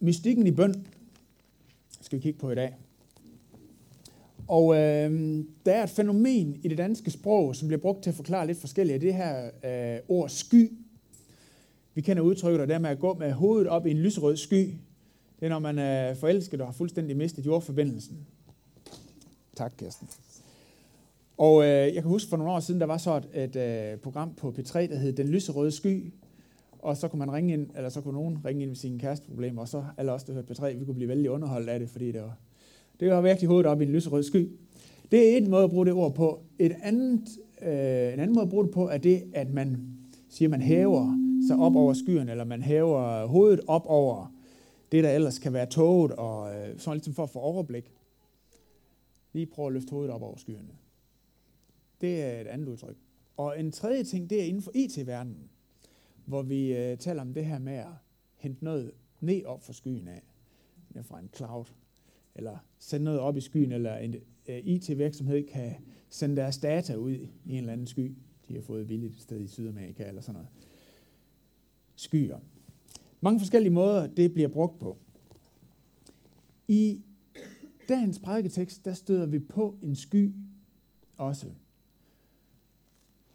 mystikken i bøn skal vi kigge på i dag. Og øh, der er et fænomen i det danske sprog, som bliver brugt til at forklare lidt forskelligt. Det her øh, ord sky. Vi kender udtrykket, og det med at gå med hovedet op i en lyserød sky. Det er, når man er forelsket og har fuldstændig mistet jordforbindelsen. Tak, Kirsten. Og øh, jeg kan huske for nogle år siden, der var så et, et øh, program på P3, der hed Den lyserøde sky. Og så kunne man ringe ind, eller så kunne nogen ringe ind med sine kæresteproblemer, og så alle os, der hørte P3, vi kunne blive vældig underholdt af det, fordi det var, det var virkelig hovedet op i en lyserød sky. Det er en måde at bruge det ord på. Et andet, øh, en anden måde at bruge det på, er det, at man siger, at man hæver sig op over skyerne, eller man hæver hovedet op over det, der ellers kan være tåget, og øh, sådan ligesom for at få overblik. Lige prøve at løfte hovedet op over skyerne. Det er et andet udtryk. Og en tredje ting, det er inden for IT-verdenen, hvor vi øh, taler om det her med at hente noget ned op for skyen af, fra en cloud, eller sende noget op i skyen, eller en øh, IT-virksomhed kan sende deres data ud i en eller anden sky, de har fået billigt et sted i Sydamerika, eller sådan noget. Skyer. Mange forskellige måder, det bliver brugt på. I dagens prædiketekst, der støder vi på en sky også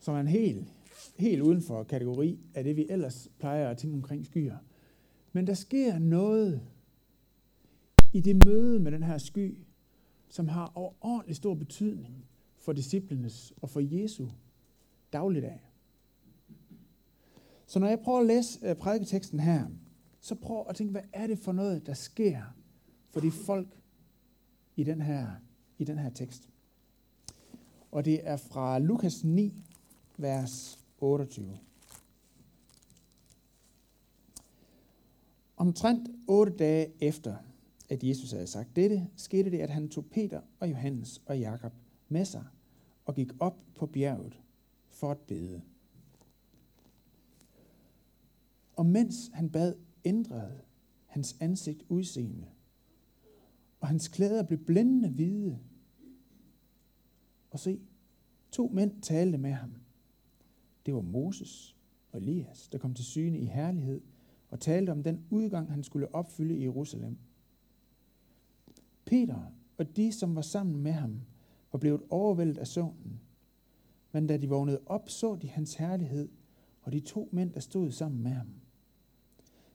som er en helt, helt uden for kategori af det, vi ellers plejer at tænke omkring skyer. Men der sker noget i det møde med den her sky, som har overordentlig stor betydning for disciplenes og for Jesu dagligdag. Så når jeg prøver at læse øh, prædiketeksten her, så prøv at tænke, hvad er det for noget, der sker for de folk i den her, i den her tekst. Og det er fra Lukas 9, vers 28. Omtrent otte dage efter, at Jesus havde sagt dette, skete det, at han tog Peter og Johannes og Jakob med sig og gik op på bjerget for at bede. Og mens han bad, ændrede hans ansigt udseende, og hans klæder blev blændende hvide. Og se, to mænd talte med ham. Det var Moses og Elias, der kom til syne i herlighed og talte om den udgang, han skulle opfylde i Jerusalem. Peter og de, som var sammen med ham, var blevet overvældet af søvnen. Men da de vågnede op, så de hans herlighed og de to mænd, der stod sammen med ham.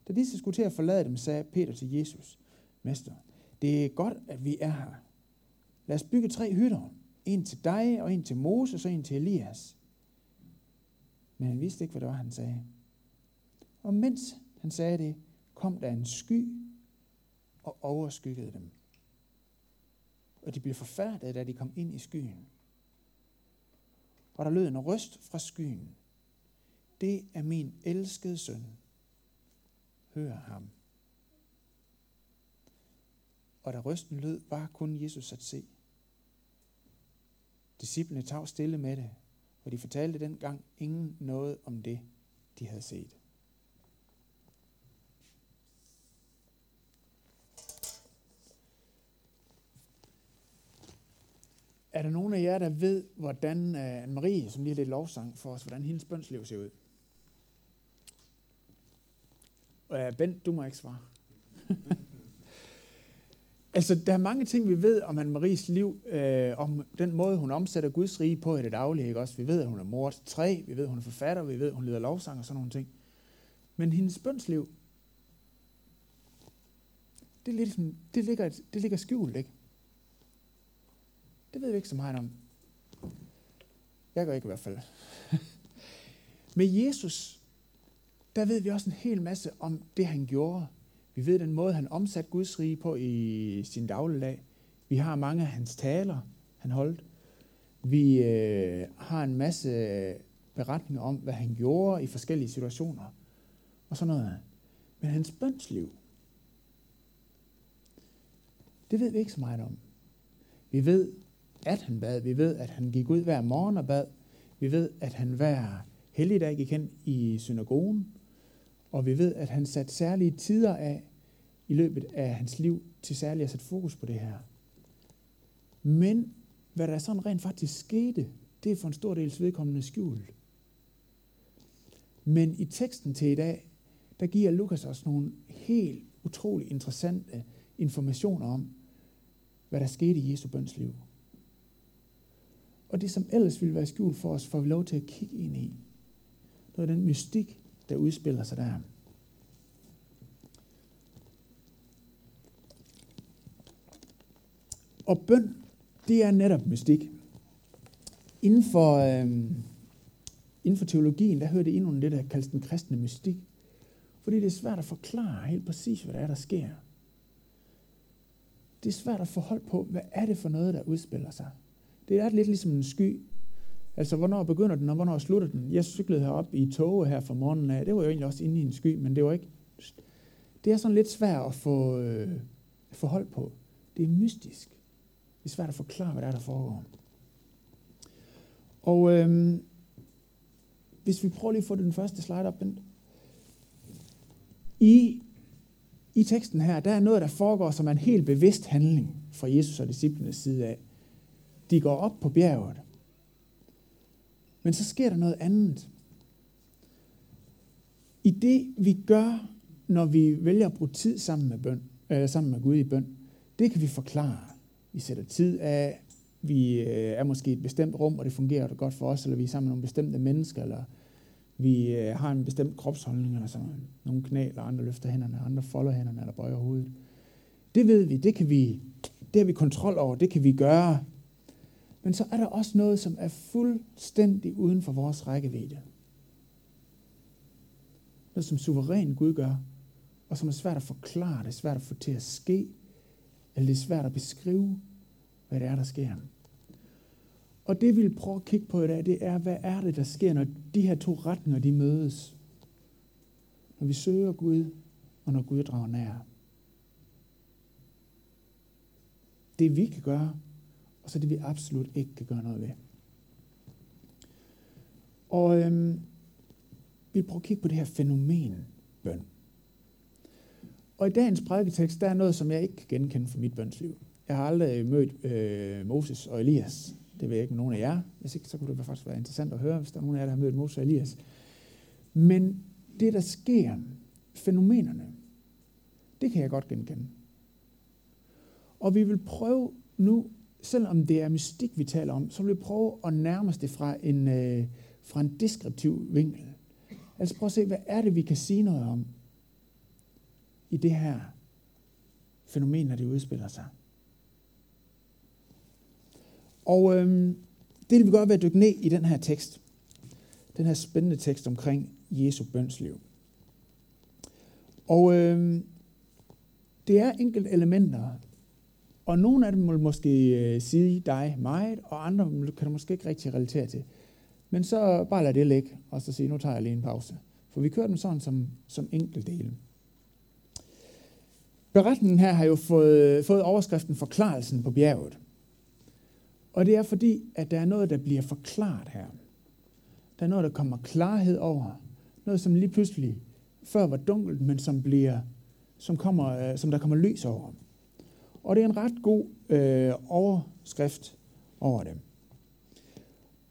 Da disse skulle til at forlade dem, sagde Peter til Jesus, Mester, det er godt, at vi er her. Lad os bygge tre hytter. En til dig, og en til Moses, og en til Elias. Men han vidste ikke, hvad det var, han sagde. Og mens han sagde det, kom der en sky og overskyggede dem. Og de blev forfærdet, da de kom ind i skyen. Og der lød en røst fra skyen. Det er min elskede søn. Hør ham. Og da røsten lød, var kun Jesus at se. Disciplene tav stille med det, og de fortalte dengang ingen noget om det, de havde set. Er der nogen af jer, der ved, hvordan øh, Anne-Marie, som lige har lidt lovsang for os, hvordan hendes bønsliv ser ud? Uh, Bent, du må ikke svare. Altså, der er mange ting, vi ved om Anne-Maries liv, øh, om den måde, hun omsætter Guds rige på i det daglige. Ikke? Også, vi ved, at hun er mor til tre, vi ved, at hun er forfatter, vi ved, at hun leder lovsang og sådan nogle ting. Men hendes bønsliv, det, er lidt sådan, det, ligger, det ligger skjult, ikke? Det ved vi ikke så meget om. Jeg gør ikke i hvert fald. Med Jesus, der ved vi også en hel masse om det, han gjorde vi ved den måde, han omsatte Guds rige på i sin dagligdag. Vi har mange af hans taler, han holdt. Vi øh, har en masse øh, beretninger om, hvad han gjorde i forskellige situationer. Og sådan noget. Men hans bønsliv, det ved vi ikke så meget om. Vi ved, at han bad. Vi ved, at han gik ud hver morgen og bad. Vi ved, at han hver helligdag gik hen i synagogen. Og vi ved, at han satte særlige tider af i løbet af hans liv til særligt at sætte fokus på det her. Men hvad der sådan rent faktisk skete, det er for en stor del vedkommende skjult. Men i teksten til i dag, der giver Lukas os nogle helt utrolig interessante informationer om, hvad der skete i Jesu bøns liv. Og det, som ellers ville være skjult for os, får vi lov til at kigge ind i. Noget af den mystik, der udspiller sig der. Og bøn, det er netop mystik. Inden for, øh, inden for teologien, der hører det ind under det, der kaldes den kristne mystik. Fordi det er svært at forklare helt præcis, hvad der er, der sker. Det er svært at få hold på, hvad er det for noget, der udspiller sig. Det er lidt ligesom en sky. Altså, hvornår begynder den, og hvornår slutter den? Jeg cyklede herop i toget her fra morgenen af. Det var jo egentlig også inde i en sky, men det var ikke... Det er sådan lidt svært at få, øh, forhold på. Det er mystisk. Det er svært at forklare, hvad der er, der foregår. Og øhm, hvis vi prøver lige at få den første slide op, Bent. I, I teksten her, der er noget, der foregår som en helt bevidst handling fra Jesus og disciplenes side af. De går op på bjerget. Men så sker der noget andet. I det, vi gør, når vi vælger at bruge tid sammen med, bøn, eller sammen med Gud i bøn, det kan vi forklare. Vi sætter tid af, vi øh, er måske i et bestemt rum, og det fungerer godt for os, eller vi er sammen med nogle bestemte mennesker, eller vi øh, har en bestemt kropsholdning, eller sådan. Nogle knæ, eller andre løfter hænderne, andre folder hænderne, eller bøjer hovedet. Det ved vi, det kan vi, det har vi kontrol over, det kan vi gøre. Men så er der også noget, som er fuldstændig uden for vores rækkevidde. Noget, som suveræn Gud gør, og som er svært at forklare, det er svært at få til at ske, eller det er svært at beskrive, hvad det er, der sker. Og det vi vil prøve at kigge på i dag, det er, hvad er det, der sker, når de her to retninger, de mødes? Når vi søger Gud, og når Gud drager nær. Det vi kan gøre, og så det vi absolut ikke kan gøre noget ved. Og øhm, vi prøver at kigge på det her fænomen bøn. Og i dagens prædiketekst, der er noget, som jeg ikke kan genkende fra mit bønsliv. Jeg har aldrig mødt øh, Moses og Elias. Det ved jeg ikke med nogen af jer. Hvis ikke, så kunne det faktisk være interessant at høre, hvis der er nogen af jer, der har mødt Moses og Elias. Men det, der sker, fænomenerne, det kan jeg godt genkende. Og vi vil prøve nu, selvom det er mystik, vi taler om, så vil vi prøve at nærme os det fra en, øh, fra en deskriptiv vinkel. Altså prøv at se, hvad er det, vi kan sige noget om i det her fænomen, når det udspiller sig. Og øhm, det vil vi godt være at dykke ned i den her tekst. Den her spændende tekst omkring Jesu bønsliv. Og øhm, det er enkelte elementer, og nogle af dem vil måske øh, sige dig meget, og andre kan du måske ikke rigtig relatere til. Men så bare lad det ligge, og så sige, nu tager jeg lige en pause. For vi kører dem sådan som, som dele. Beretningen her har jo fået, fået overskriften Forklarelsen på bjerget. Og det er fordi, at der er noget, der bliver forklaret her. Der er noget, der kommer klarhed over. Noget, som lige pludselig før var dunkelt, men som, bliver, som, kommer, øh, som der kommer lys over. Og det er en ret god øh, overskrift over det.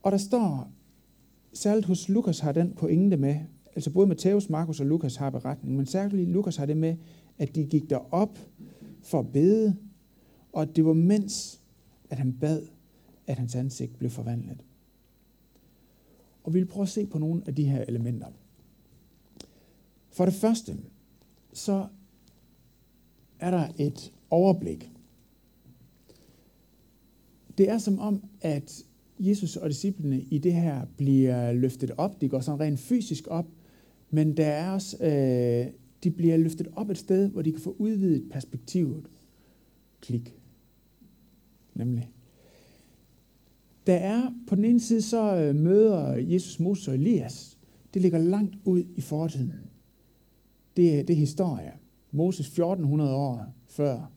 Og der står, særligt hos Lukas har den pointe med, altså både Matthæus, Markus og Lukas har beretning, men særligt Lukas har det med, at de gik derop for at bede, og at det var mens, at han bad, at hans ansigt blev forvandlet. Og vi vil prøve at se på nogle af de her elementer. For det første, så er der et overblik. Det er som om, at Jesus og disciplene i det her bliver løftet op. De går sådan rent fysisk op, men der er også, øh, de bliver løftet op et sted, hvor de kan få udvidet perspektivet. Klik. Nemlig. Der er på den ene side, så øh, møder Jesus Moses og Elias. Det ligger langt ud i fortiden. Det, det er historie. Moses 1400 år før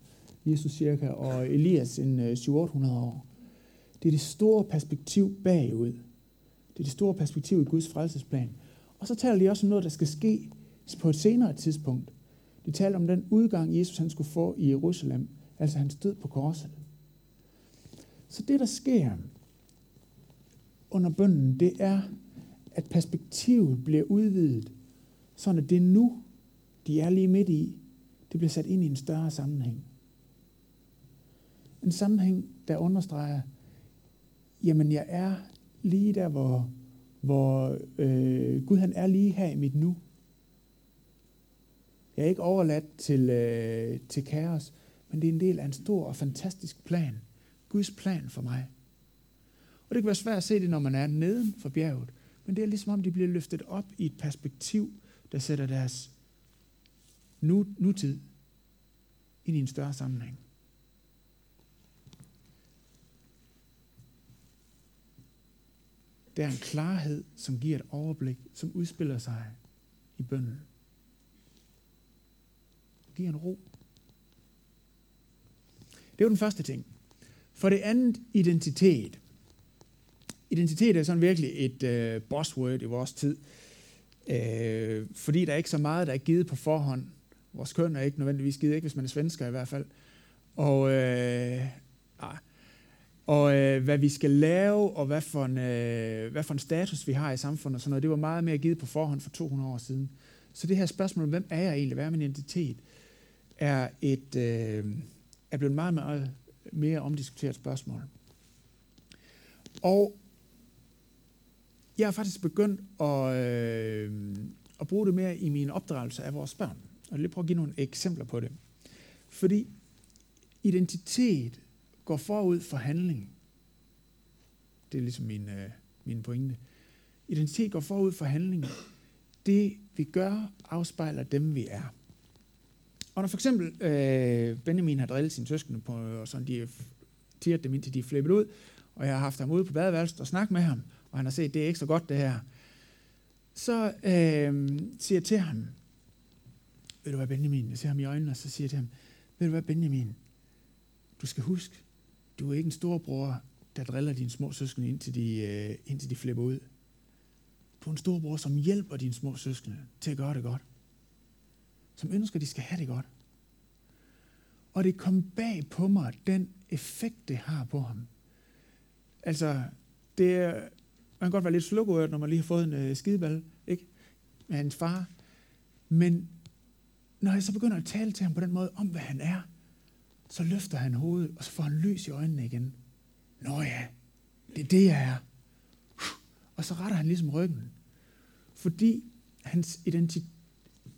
Jesus cirka, og Elias en øh, 700-800 år. Det er det store perspektiv bagud. Det er det store perspektiv i Guds frelsesplan. Og så taler de også om noget, der skal ske på et senere tidspunkt. De talte om den udgang, Jesus han skulle få i Jerusalem, altså hans død på korset. Så det, der sker, under bønden, det er, at perspektivet bliver udvidet, sådan at det nu, de er lige midt i. det bliver sat ind i en større sammenhæng. En sammenhæng, der understreger, jamen jeg er lige der, hvor, hvor øh, Gud han er lige her i mit nu. Jeg er ikke overladt til, øh, til kaos, men det er en del af en stor og fantastisk plan. Guds plan for mig. Og det kan være svært at se det, når man er neden for bjerget. Men det er ligesom om, de bliver løftet op i et perspektiv, der sætter deres nu, nutid ind i en større sammenhæng. Det er en klarhed, som giver et overblik, som udspiller sig i bønden. Det giver en ro. Det er jo den første ting. For det andet, identitet. Identitet er sådan virkelig et øh, buzzword i vores tid. øh, fordi der er ikke så meget, der er givet på forhånd. Vores køn er ikke nødvendigvis givet, ikke hvis man er svensker i hvert fald. Og, øh, ah, og øh, hvad vi skal lave, og hvad for, en, øh, hvad for en status vi har i samfundet, og sådan noget, det var meget mere givet på forhånd for 200 år siden. Så det her spørgsmål, hvem er jeg egentlig, hvad er min identitet, er, et, øh, er blevet meget, meget mere omdiskuteret spørgsmål. Og jeg har faktisk begyndt at, øh, at bruge det mere i min opdragelse af vores børn. Og jeg vil prøve at give nogle eksempler på det. Fordi identitet går forud for handling. Det er ligesom min, øh, min pointe. Identitet går forud for handling. Det vi gør, afspejler dem vi er. Og når for eksempel øh, Benjamin har drillet sine søskende på, og sådan de tiret dem indtil de er flippet ud, og jeg har haft ham ude på badeværelset og snakket med ham, og han har set, det er ikke så godt det her, så øh, siger jeg til ham, ved du hvad Benjamin, jeg ser ham i øjnene, og så siger jeg til ham, ved du hvad Benjamin, du skal huske, du er ikke en storbror, der driller dine små søskende, indtil de, øh, indtil de flipper ud. Du er en storbror, som hjælper dine små søskende til at gøre det godt som ønsker, at de skal have det godt. Og det kom bag på mig, den effekt, det har på ham. Altså, det er, man kan godt være lidt slukøret, når man lige har fået en øh, skideball, ikke? Med hans far. Men når jeg så begynder at tale til ham på den måde, om hvad han er, så løfter han hovedet, og så får han lys i øjnene igen. Nå ja, det er det, jeg er. Og så retter han ligesom ryggen. Fordi hans identitet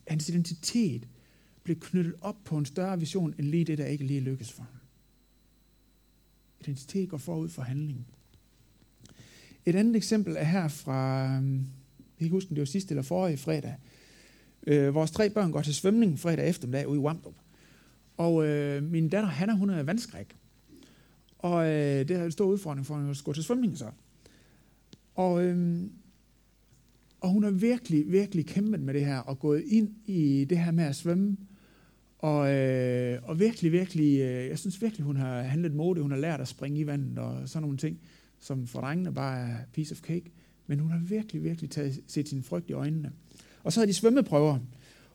hans identitet blev knyttet op på en større vision, end lige det, der ikke lige lykkes for ham. Identitet går forud for handling. Et andet eksempel er her fra, øhm, jeg kan ikke huske, det var sidste eller forrige fredag. Øh, vores tre børn går til svømning fredag eftermiddag ude i Wamdrup. Og øh, min datter, Hanna, hun er vandskræk. Og øh, det er en stor udfordring for hende at gå til svømning så. Og øh, og hun har virkelig, virkelig kæmpet med det her, og gået ind i det her med at svømme. Og, øh, og virkelig, virkelig, øh, jeg synes virkelig, hun har handlet mode. Hun har lært at springe i vandet og sådan nogle ting, som for drengene bare er piece of cake. Men hun har virkelig, virkelig taget, set sin frygt i øjnene. Og så havde de svømmeprøver,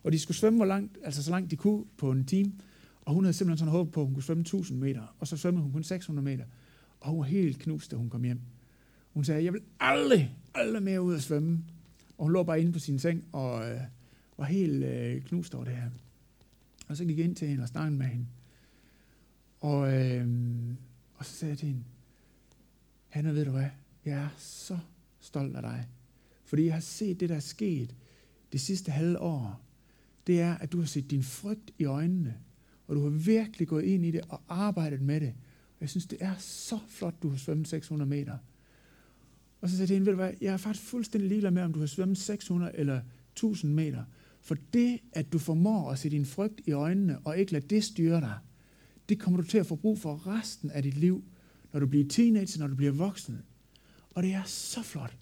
og de skulle svømme hvor langt, altså så langt de kunne på en time. Og hun havde simpelthen sådan håbet på, at hun kunne svømme 1000 meter, og så svømmede hun kun 600 meter. Og hun var helt knust, da hun kom hjem. Hun sagde, jeg vil aldrig, aldrig mere ud at svømme. Og hun lå bare inde på sin seng og øh, var helt øh, knust over det her. Og så gik jeg ind til hende og snakkede med hende. Og, øh, og så sagde jeg til hende, Hanna, ved du hvad? Jeg er så stolt af dig. Fordi jeg har set det, der er sket det sidste halve år. Det er, at du har set din frygt i øjnene. Og du har virkelig gået ind i det og arbejdet med det. Og jeg synes, det er så flot, du har svømmet 600 meter. Og så sagde jeg til hende, hvad, jeg er faktisk fuldstændig ligeglad med, om du har svømmet 600 eller 1000 meter. For det, at du formår at se din frygt i øjnene, og ikke lade det styre dig, det kommer du til at få brug for resten af dit liv, når du bliver teenager, når du bliver voksen. Og det er så flot.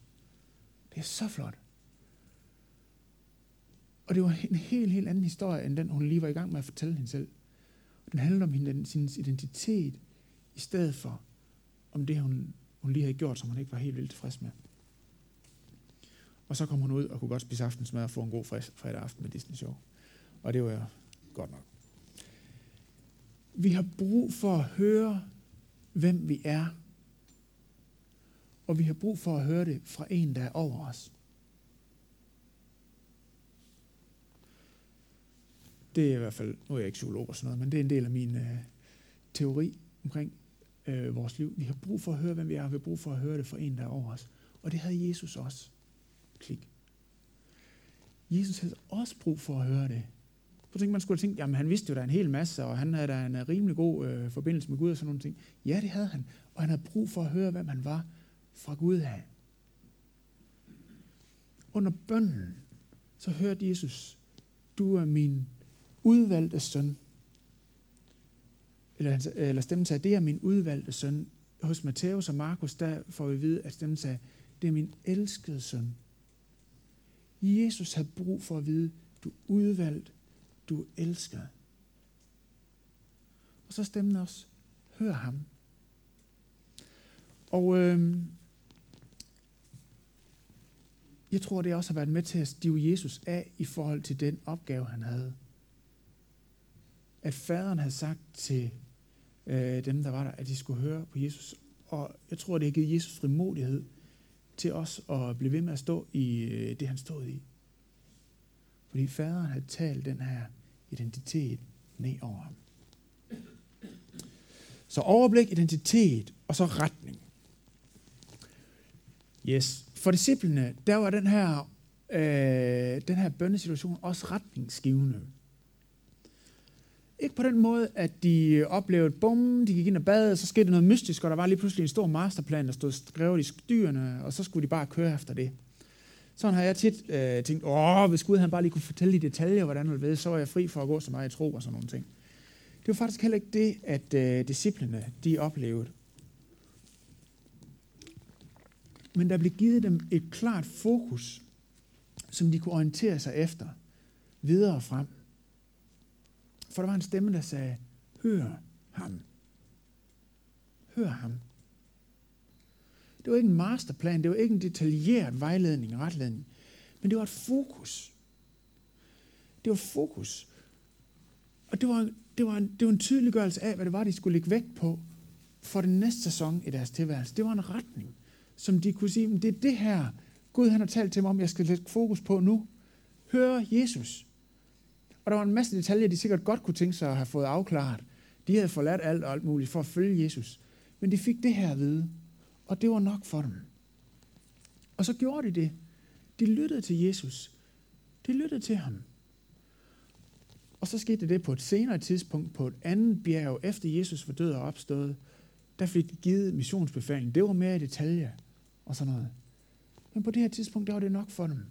Det er så flot. Og det var en helt, helt anden historie, end den, hun lige var i gang med at fortælle hende selv. Den handlede om hendes sin identitet, i stedet for om det, hun hun lige havde gjort, som hun ikke var helt vildt tilfreds med. Og så kom hun ud og kunne godt spise aftensmad og få en god fredag aften med Disney Show. Og det var godt nok. Vi har brug for at høre, hvem vi er. Og vi har brug for at høre det fra en, der er over os. Det er i hvert fald, nu er jeg ikke psykolog og sådan noget, men det er en del af min øh, teori omkring øh, vores liv. Vi har brug for at høre, hvem vi er, vi har brug for at høre det fra en, der er over os. Og det havde Jesus også. Klik. Jesus havde også brug for at høre det. Så tænkte man skulle tænke, jamen han vidste jo der en hel masse, og han havde da en øh, rimelig god øh, forbindelse med Gud og sådan nogle ting. Ja, det havde han. Og han havde brug for at høre, hvem han var fra Gud af. Under bønden, så hørte Jesus, du er min udvalgte søn. Eller, eller stemmen sagde, det er min udvalgte søn. Hos Matthæus og Markus, der får vi at vide, at stemmen sagde, det er min elskede søn. Jesus har brug for at vide, du er udvalgt, du er elsket. Og så stemmen også, hør ham. Og øh, jeg tror, det også har været med til at stive Jesus af i forhold til den opgave, han havde. At faderen havde sagt til øh, dem, der var der, at de skulle høre på Jesus. Og jeg tror, det har givet Jesus frimodighed til os at blive ved med at stå i øh, det, han stod i. Fordi faderen havde talt den her identitet ned over ham. Så overblik, identitet og så retning. Yes. For disciplene, der var den her, øh, den her bønnesituation også retningsgivende. Ikke på den måde, at de øh, oplevede, bum, de gik ind og bad, og så skete noget mystisk, og der var lige pludselig en stor masterplan, der stod skrevet i dyrene, og så skulle de bare køre efter det. Sådan har jeg tit øh, tænkt, åh, hvis Gud han bare lige kunne fortælle i detaljer, hvordan det ved, så var jeg fri for at gå så meget i tro og sådan nogle ting. Det var faktisk heller ikke det, at øh, disciplene de oplevede. Men der blev givet dem et klart fokus, som de kunne orientere sig efter videre frem. For der var en stemme, der sagde, hør ham. Hør ham. Det var ikke en masterplan, det var ikke en detaljeret vejledning og retledning, men det var et fokus. Det var fokus. Og det var, det, var en, det var en tydeliggørelse af, hvad det var, de skulle lægge vægt på for den næste sæson i deres tilværelse. Det var en retning, som de kunne sige, det er det her, Gud han har talt til mig om, jeg skal lægge fokus på nu. Hør Jesus. Og der var en masse detaljer, de sikkert godt kunne tænke sig at have fået afklaret. De havde forladt alt og alt muligt for at følge Jesus. Men de fik det her at vide. Og det var nok for dem. Og så gjorde de det. De lyttede til Jesus. De lyttede til ham. Og så skete det på et senere tidspunkt, på et andet bjerg, efter Jesus var død og opstået, der fik de givet missionsbefaling. Det var mere i detalje og sådan noget. Men på det her tidspunkt, der var det nok for dem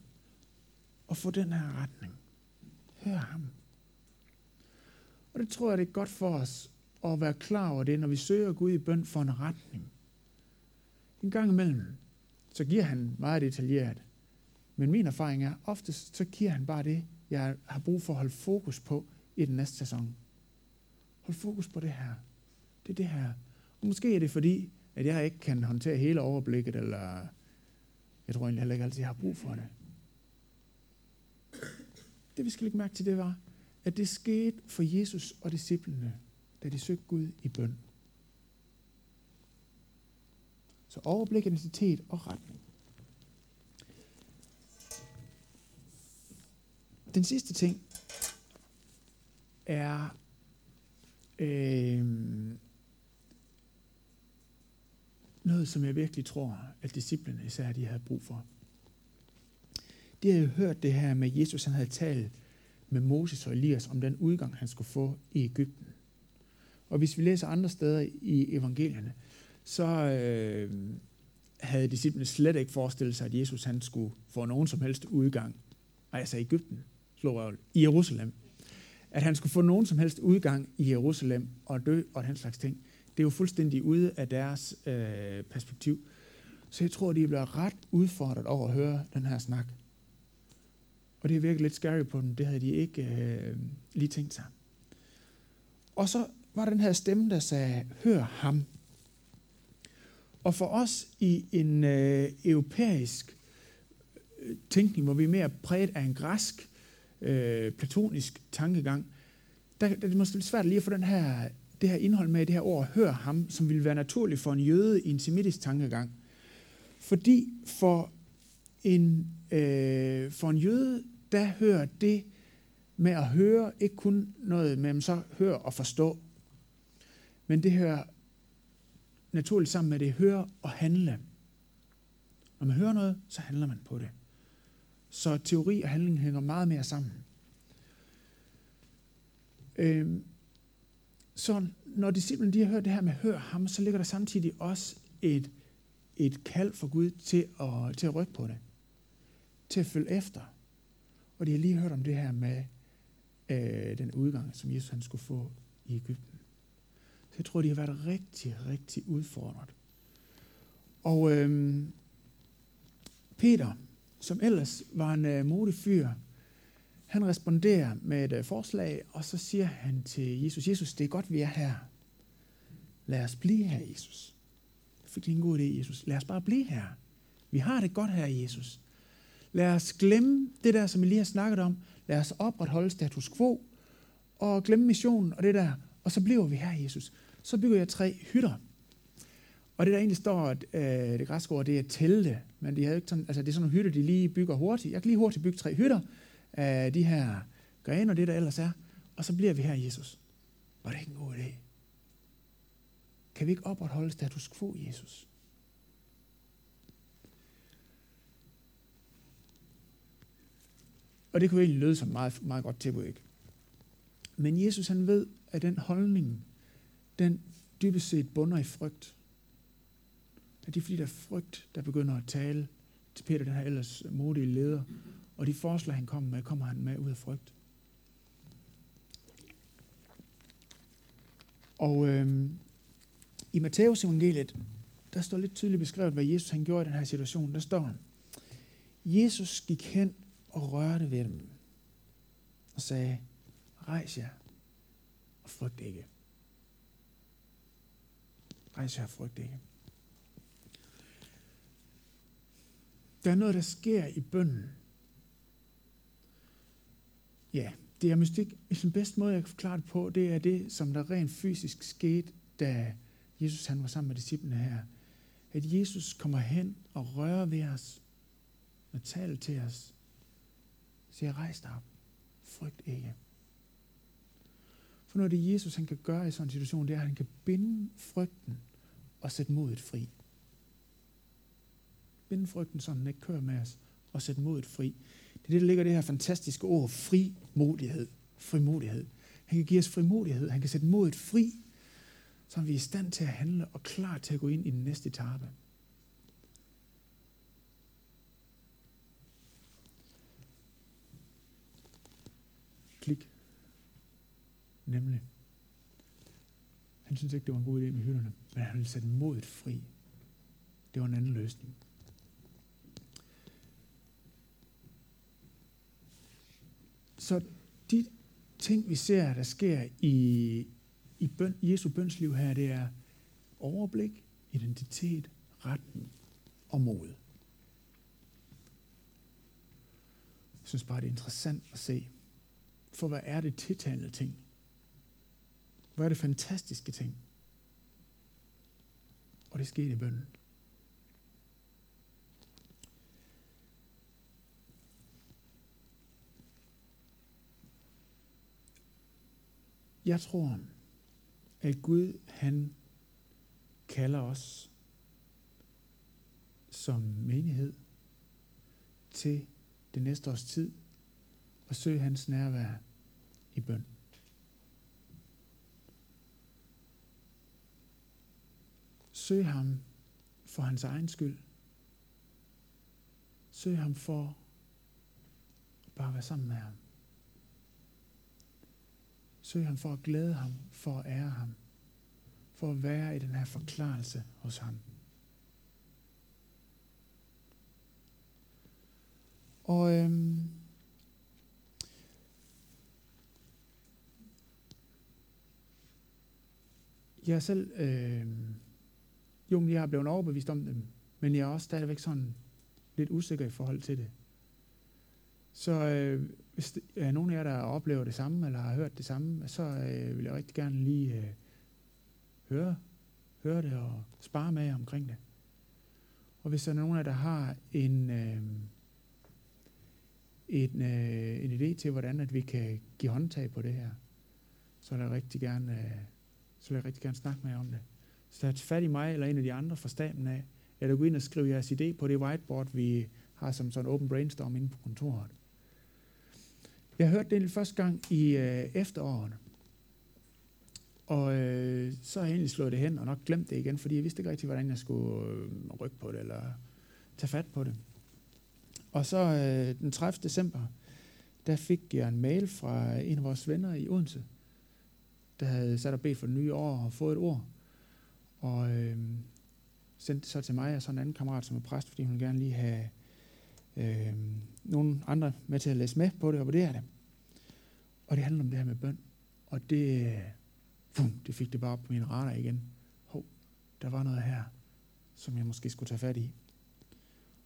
at få den her retning. Hør ham. Og det tror jeg, det er godt for os at være klar over det, når vi søger Gud i bøn for en retning. En gang imellem, så giver han meget detaljeret. Men min erfaring er, oftest så giver han bare det, jeg har brug for at holde fokus på i den næste sæson. Hold fokus på det her. Det er det her. Og måske er det fordi, at jeg ikke kan håndtere hele overblikket, eller jeg tror egentlig heller ikke altid, jeg har brug for det. Det vi skal lægge mærke til, det var, at det skete for Jesus og disciplene, da de søgte Gud i bøn. Så overblik, identitet og retning. Den sidste ting er øh, noget, som jeg virkelig tror, at disciplene især de havde brug for. De havde jo hørt det her med Jesus, han havde talt med Moses og Elias om den udgang, han skulle få i Ægypten. Og hvis vi læser andre steder i evangelierne, så øh, havde disciplene slet ikke forestillet sig, at Jesus han skulle få nogen som helst udgang. Altså Ægypten, i Jerusalem. At han skulle få nogen som helst udgang i Jerusalem og dø og den slags ting. Det er jo fuldstændig ude af deres øh, perspektiv. Så jeg tror, de bliver ret udfordret over at høre den her snak. Og det virkede lidt scary på dem. Det havde de ikke øh, lige tænkt sig. Og så var den her stemme, der sagde, hør ham. Og for os i en øh, europæisk øh, tænkning, hvor vi er mere præget af en græsk, øh, platonisk tankegang, der, der er det måske lidt svært lige at få den her, det her indhold med det her ord, hør ham, som ville være naturligt for en jøde i en semitisk tankegang. Fordi for en, øh, for en jøde, der hører det med at høre, ikke kun noget med at så høre og forstå, men det hører naturligt sammen med det høre og handle. Når man hører noget, så handler man på det. Så teori og handling hænger meget mere sammen. Øhm, så når disciplen de har hørt det her med hør ham, så ligger der samtidig også et, et kald for Gud til at, til at rykke på det. Til at følge efter. Og de har lige hørt om det her med øh, den udgang, som Jesus han skulle få i Ægypten. Så jeg tror, de har været rigtig, rigtig udfordret. Og øh, Peter, som ellers var en øh, modig fyr, han responderer med et øh, forslag, og så siger han til Jesus, Jesus, det er godt, vi er her. Lad os blive her, Jesus. Det er en god idé, Jesus. Lad os bare blive her. Vi har det godt her, Jesus. Lad os glemme det der, som vi lige har snakket om. Lad os opretholde status quo og glemme missionen og det der. Og så bliver vi her, Jesus. Så bygger jeg tre hytter. Og det der egentlig står, at øh, det græske ord, det er telte. Men de havde ikke sådan, altså det er sådan nogle hytter, de lige bygger hurtigt. Jeg kan lige hurtigt bygge tre hytter af de her grene og det, der ellers er. Og så bliver vi her, Jesus. Var det ikke en god idé? Kan vi ikke opretholde status quo, Jesus? Og det kunne egentlig lyde som meget, meget godt tilbud, ikke? Men Jesus han ved, at den holdning, den dybest set bunder i frygt. At det er fordi, der er frygt, der begynder at tale til Peter, den her ellers modige leder. Og de forslag, han kommer med, kommer han med ud af frygt. Og øhm, i Matteus evangeliet, der står lidt tydeligt beskrevet, hvad Jesus han gjorde i den her situation. Der står, Jesus gik hen og rørte ved dem og sagde, rejs jer og frygt ikke. Rejs jer og frygt ikke. Der er noget, der sker i bønden. Ja, det er mystik. Den bedste måde, jeg kan forklare det på, det er det, som der rent fysisk skete, da Jesus han var sammen med disciplene her. At Jesus kommer hen og rører ved os og taler til os siger, rejs dig op. Frygt ikke. For noget det Jesus han kan gøre i sådan en situation, det er, at han kan binde frygten og sætte modet fri. Binde frygten, så den ikke kører med os, og sætte modet fri. Det er det, der ligger det her fantastiske ord, frimodighed. Frimodighed. Han kan give os frimodighed. Han kan sætte modet fri, så vi er i stand til at handle og klar til at gå ind i den næste etape. Klik. Nemlig. Han synes ikke, det var en god idé med hylderne, men han ville sætte modet fri. Det var en anden løsning. Så de ting, vi ser, der sker i, i bøn, Jesu bønsliv her, det er overblik, identitet, retning og mod. Jeg synes bare, det er interessant at se, for hvad er det tiltalende ting? Hvad er det fantastiske ting? Og det skete i bønden. Jeg tror, at Gud, han kalder os som menighed til det næste års tid og søg hans nærvær i bøn. Søg ham for hans egen skyld. Søg ham for at bare være sammen med ham. Søg ham for at glæde ham, for at ære ham, for at være i den her forklarelse hos ham. Og øhm, jeg er selv, øh, jo, jeg er blevet overbevist om dem, men jeg er også stadigvæk sådan lidt usikker i forhold til det. Så øh, hvis der er nogen af jer, der oplever det samme, eller har hørt det samme, så øh, vil jeg rigtig gerne lige øh, høre, høre det og spare med jer omkring det. Og hvis der er nogen af jer, der har en, øh, en, øh, en idé til, hvordan at vi kan give håndtag på det her, så vil jeg rigtig gerne, øh, så vil jeg rigtig gerne snakke med jer om det. Så tag fat i mig eller en af de andre fra staben af, eller gå ind og skrive jeres idé på det whiteboard, vi har som sådan en open brainstorm inde på kontoret. Jeg hørte det første gang i øh, efteråret, og øh, så har jeg egentlig slået det hen og nok glemt det igen, fordi jeg vidste ikke rigtig, hvordan jeg skulle øh, rykke på det eller tage fat på det. Og så øh, den 30. december, der fik jeg en mail fra en af vores venner i Odense, der havde sat og bedt for det nye år og fået et ord. Og øh, sendte det så til mig og så en anden kammerat, som er præst, fordi hun gerne lige have øh, nogle andre med til at læse med på det og vurdere det. Og det handler om det her med bøn. Og det, pum, det fik det bare op på min radar igen. Hov, der var noget her, som jeg måske skulle tage fat i.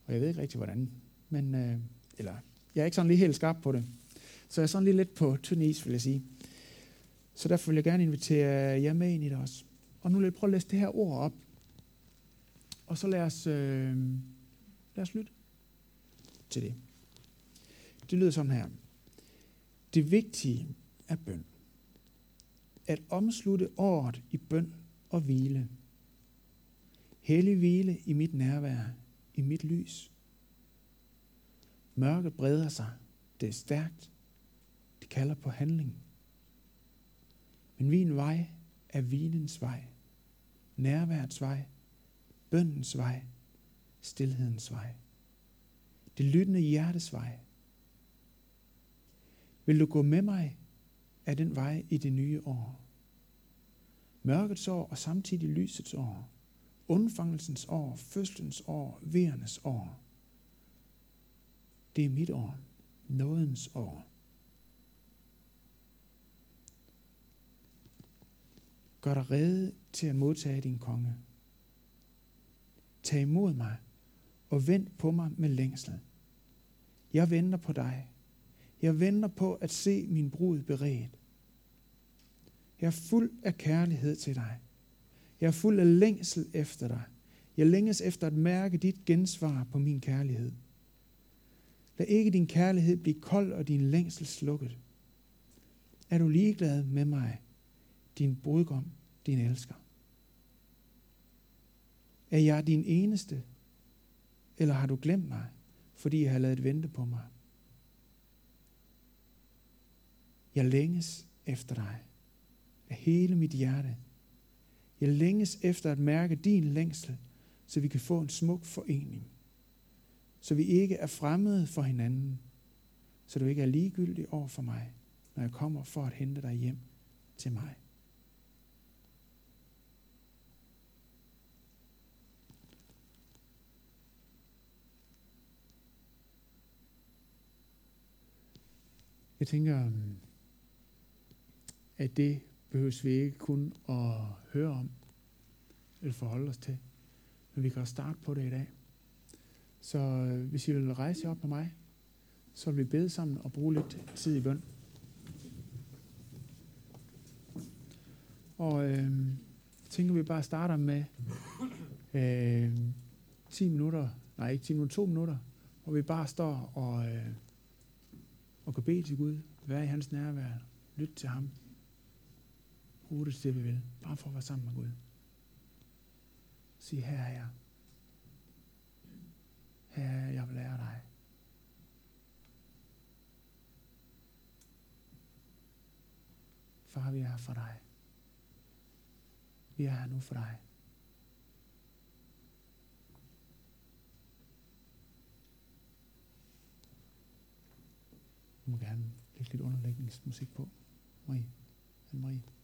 Og jeg ved ikke rigtig, hvordan. Men, øh, eller, jeg er ikke sådan lige helt skarp på det. Så jeg er sådan lige lidt på tynd is, vil jeg sige. Så derfor vil jeg gerne invitere jer med ind i det også. Og nu vil jeg prøve at læse det her ord op. Og så lad os, øh, lad os lytte til det. Det lyder sådan her. Det vigtige er bøn. At omslutte året i bøn og hvile. Hellig hvile i mit nærvær, i mit lys. Mørket breder sig. Det er stærkt. Det kalder på handling. Men min vej er vinens vej, nærværets vej, bøndens vej, stillhedens vej. Det lyttende hjertes vej. Vil du gå med mig af den vej i det nye år? Mørkets år og samtidig lysets år. Undfangelsens år, fødslens år, verens år. Det er mit år. Nådens år. Gør dig rede til at modtage din konge. Tag imod mig og vent på mig med længsel. Jeg venter på dig. Jeg venter på at se min brud beredt. Jeg er fuld af kærlighed til dig. Jeg er fuld af længsel efter dig. Jeg længes efter at mærke dit gensvar på min kærlighed. Lad ikke din kærlighed blive kold og din længsel slukket. Er du ligeglad med mig, din brudgom, din elsker? Er jeg din eneste, eller har du glemt mig, fordi jeg har lavet vente på mig? Jeg længes efter dig af hele mit hjerte. Jeg længes efter at mærke din længsel, så vi kan få en smuk forening. Så vi ikke er fremmede for hinanden. Så du ikke er ligegyldig over for mig, når jeg kommer for at hente dig hjem til mig. Jeg tænker, øhm, at det behøves vi ikke kun at høre om, eller forholde os til, men vi kan også starte på det i dag. Så øh, hvis I vil rejse op med mig, så vil vi bede sammen og bruge lidt tid i bøn. Og øh, tænker vi bare starter med øh, 10 minutter, nej ikke 10 minutter, 2 minutter, hvor vi bare står og, øh, og kan bede til Gud, være i hans nærvær, lytte til ham, bruge det til vi vil, bare for at være sammen med Gud. Sig, her er jeg. Her jeg vil lære dig. Far, vi er her for dig. Vi er her nu for dig. Du må gerne lægge lidt underlægningsmusik på. Marie. Anne-Marie.